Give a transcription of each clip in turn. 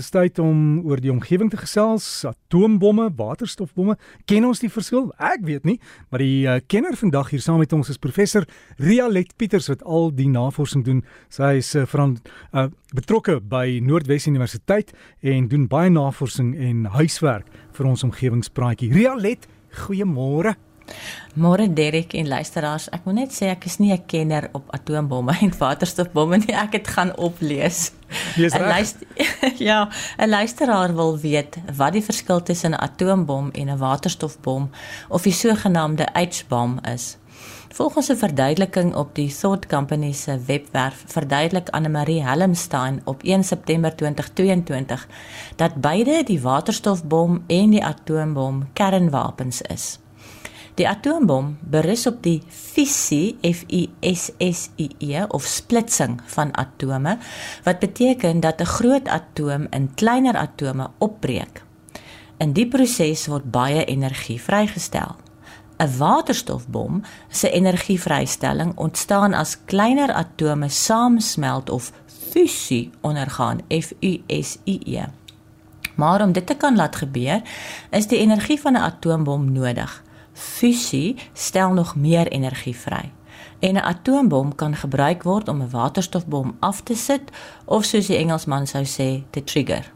dit is tyd om oor die omgewing te gesels. Atoombomme, waterstofbomme. Ken ons die verskil? Ek weet nie, maar die uh, kenner vandag hier saam met ons is professor Rialet Pieters wat al die navorsing doen. Sy is uh, van uh, betrokke by Noordwes Universiteit en doen baie navorsing en huiswerk vir ons omgewingspraatjie. Rialet, goeiemôre. Môre Derek en luisteraars, ek moet net sê ek is nie 'n kenner op atoombomme en waterstofbomme nie. Ek het gaan oplees. Dis reg. Luister, ja, 'n luisteraar wil weet wat die verskil tussen 'n atoombom en 'n waterstofbom of die sogenaamde H-bom is. Volgens 'n verduideliking op die Thought Company se webwerf verduidelik Anne-Marie Helmstein op 1 September 2022 dat beide die waterstofbom en die atoombom kernwapens is. Die atoombom berus op die fisie F I S S I E of splitsing van atome wat beteken dat 'n groot atoom in kleiner atome opbreek. In die proses word baie energie vrygestel. 'n Waterstofbom se energievrystelling ontstaan as kleiner atome saamsmelt of fusie ondergaan F U S I E. Maar om dit te kan laat gebeur, is die energie van 'n atoombom nodig fusie stel nog meer energie vry. En 'n atoombom kan gebruik word om 'n waterstofbom af te sit of soos die Engelsman sou sê, te trigger.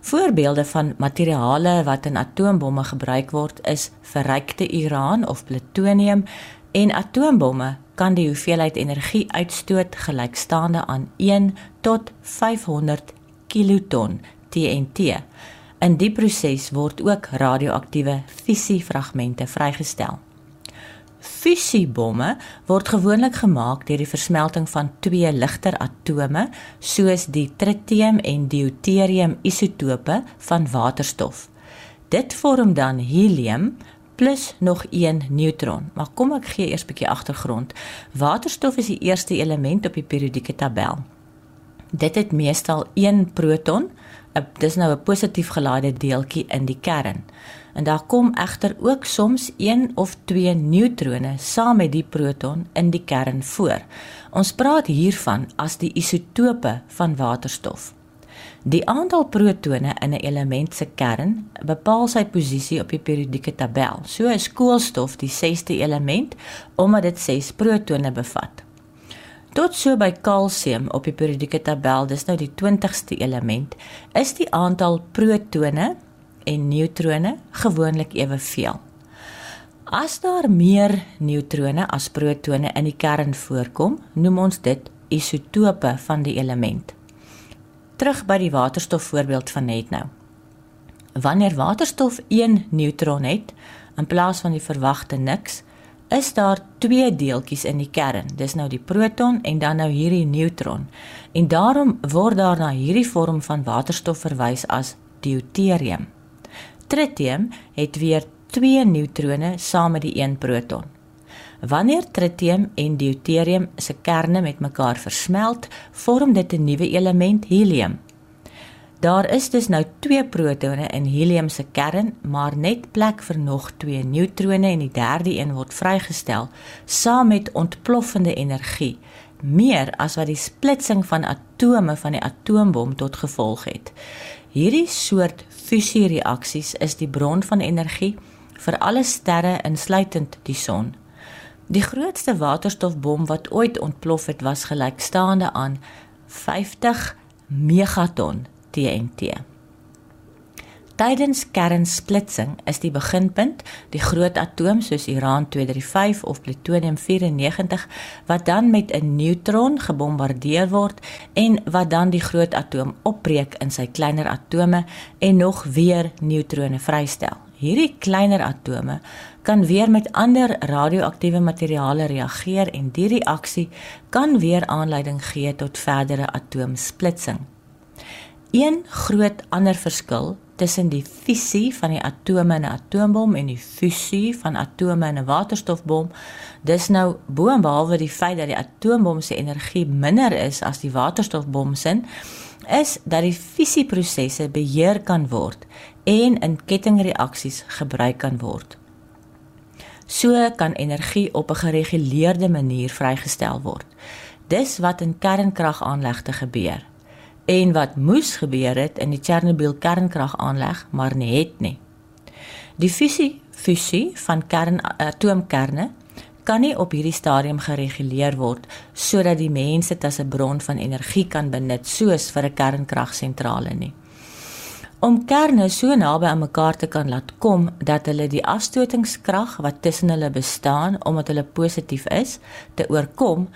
Voorbeelde van materiale wat in atoombomme gebruik word is verrykte uran of plutonium en atoombomme kan die hoeveelheid energie uitstoot gelykstaande aan 1 tot 500 kiloton TNT. In die proses word ook radioaktiewe fisiefragmente vrygestel. Fusiebomme word gewoonlik gemaak deur die versmelting van twee ligter atome, soos die tritium en deuterium isotope van waterstof. Dit vorm dan helium plus nog een neutron. Maar kom ek gee eers 'n bietjie agtergrond. Waterstof is die eerste element op die periodieke tabel. Dit het meestal 1 proton, dis nou 'n positief gelaaide deeltjie in die kern. En daar kom egter ook soms 1 of 2 neutrone saam met die proton in die kern voor. Ons praat hiervan as die isotope van waterstof. Die aantal protone in 'n element se kern bepaal sy posisie op die periodieke tabel. So is koolstof die 6ste element omdat dit 6 protone bevat. Tot so by kalsium op die periodieke tabel, dis nou die 20ste element, is die aantal protone en neutrone gewoonlik eweveel. As daar meer neutrone as protone in die kern voorkom, noem ons dit isotope van die element. Terug by die waterstof voorbeeld van net nou. Wanneer waterstof 1 neutron het in plaas van die verwagte niks, is daar twee deeltjies in die kern. Dis nou die proton en dan nou hierdie neutron. En daarom word daar na hierdie vorm van waterstof verwys as deuterium. Tritium het weer twee neutrone saam met die een proton. Wanneer tritium en deuterium se kerne met mekaar versmelt, vorm dit 'n nuwe element helium. Daar is dus nou twee protone in helium se kern, maar net plek vir nog twee neutrone en die derde een word vrygestel saam met ontploffende energie, meer as wat die splitsing van atome van die atoombom tot gevolg het. Hierdie soort fusiereaksies is die bron van energie vir alle sterre insluitend die son. Die grootste waterstofbom wat ooit ontplof het was gelykstaande aan 50 megaton TNT. Tydens kernsplitsing is die beginpunt die groot atoom soos uran 235 of plutonium 94 wat dan met 'n neutron gebombardeer word en wat dan die groot atoom opbreek in sy kleiner atome en nog weer neutrone vrystel. Hierdie kleiner atome kan weer met ander radioaktiewe materiale reageer en die reaksie kan weer aanleiding gee tot verdere atoomsplitsing. Een groot ander verskil tussen die fisie van die atome in 'n atoombom en die fusie van atome in 'n waterstofbom, dis nou boonbehalwe die feit dat die atoombom se energie minder is as die waterstofbom se, is dat die fisieprosesse beheer kan word en in kettingreaksies gebruik kan word. So kan energie op 'n gereguleerde manier vrygestel word. Dis wat in kernkragaanlegte gebeur. En wat moes gebeur het in die Chernobyl kernkragaanleg, maar nie het nie. Die fusie fusie van kern atoomkerne kan nie op hierdie stadium gereguleer word sodat die mense dit as 'n bron van energie kan benut soos vir 'n kernkragsentrale nie. Om kerne so naby aan mekaar te kan laat kom dat hulle die afstotingskrag wat tussen hulle bestaan omdat hulle positief is te oorkom,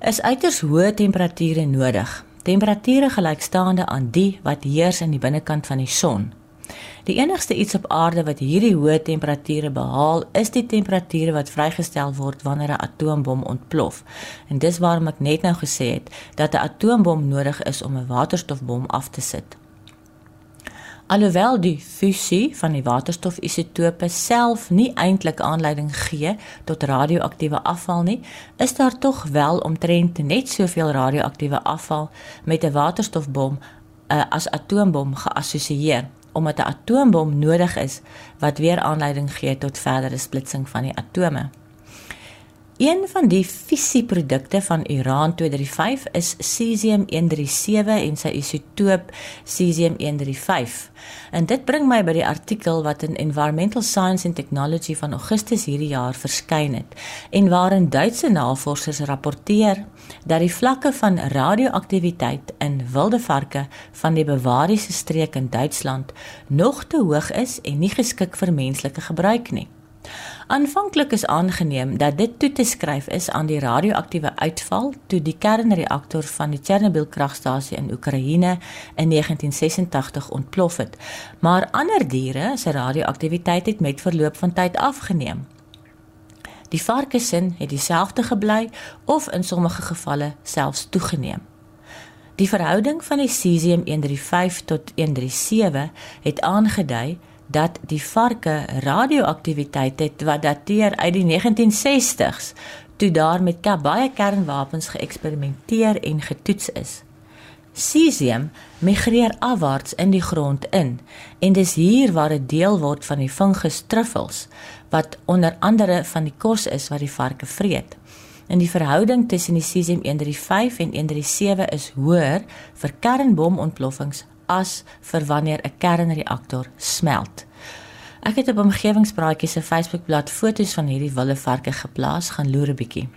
is uiters hoë temperature nodig. Temperature gelykstaande aan die wat heers in die binnekant van die son. Die enigste iets op aarde wat hierdie hoë temperature behaal, is die temperature wat vrygestel word wanneer 'n atoombom ontplof. En dis waarom ek net nou gesê het dat 'n atoombom nodig is om 'n waterstofbom af te sit. Alhoewel die fusie van die waterstofisotope self nie eintlik aanleiding gee tot radioaktiewe afval nie, is daar tog wel omtrent net soveel radioaktiewe afval met 'n waterstofbom uh, as atoombom geassosieer omdat 'n atoombom nodig is wat weer aanleiding gee tot verdere splitsing van die atome. Een van die fisieprodukte van Uran 235 is cesium-137 en sy isotoop cesium-135. En dit bring my by die artikel wat in Environmental Science and Technology van Augustus hierdie jaar verskyn het en waarin Duitse navorsers rapporteer dat die vlakke van radioaktiwiteit in wilde varke van die Bavariese streek in Duitsland nog te hoog is en nie geskik vir menslike gebruik nie. Aanvanklik is aangeneem dat dit toe te skryf is aan die radioaktiewe uitval toe die kernreaktor van die Chernobyl kragstasie in Oekraïne in 1986 ontplof het. Maar ander diere se radioaktiwiteit het met verloop van tyd afgeneem. Die varkesin het dieselfde gebly of in sommige gevalle selfs toegeneem. Die verhouding van die cesium 135 tot 137 het aangedui dat die varke radioaktiwiteit het wat dateer uit die 1960s toe daar met baie kernwapens geëksperimenteer en getoets is. Cesium migreer afwaarts in die grond in en dis hier waar dit deel word van die fungus truffels wat onder andere van die kos is wat die varke vreet. En die verhouding tussen die cesium 135 en 137 is hoër vir kernbomontploffings as vir wanneer 'n kernreaktor smelt. Ek het op omgewingspraatjies se Facebookblad foto's van hierdie wilde varke geplaas, gaan loer 'n bietjie.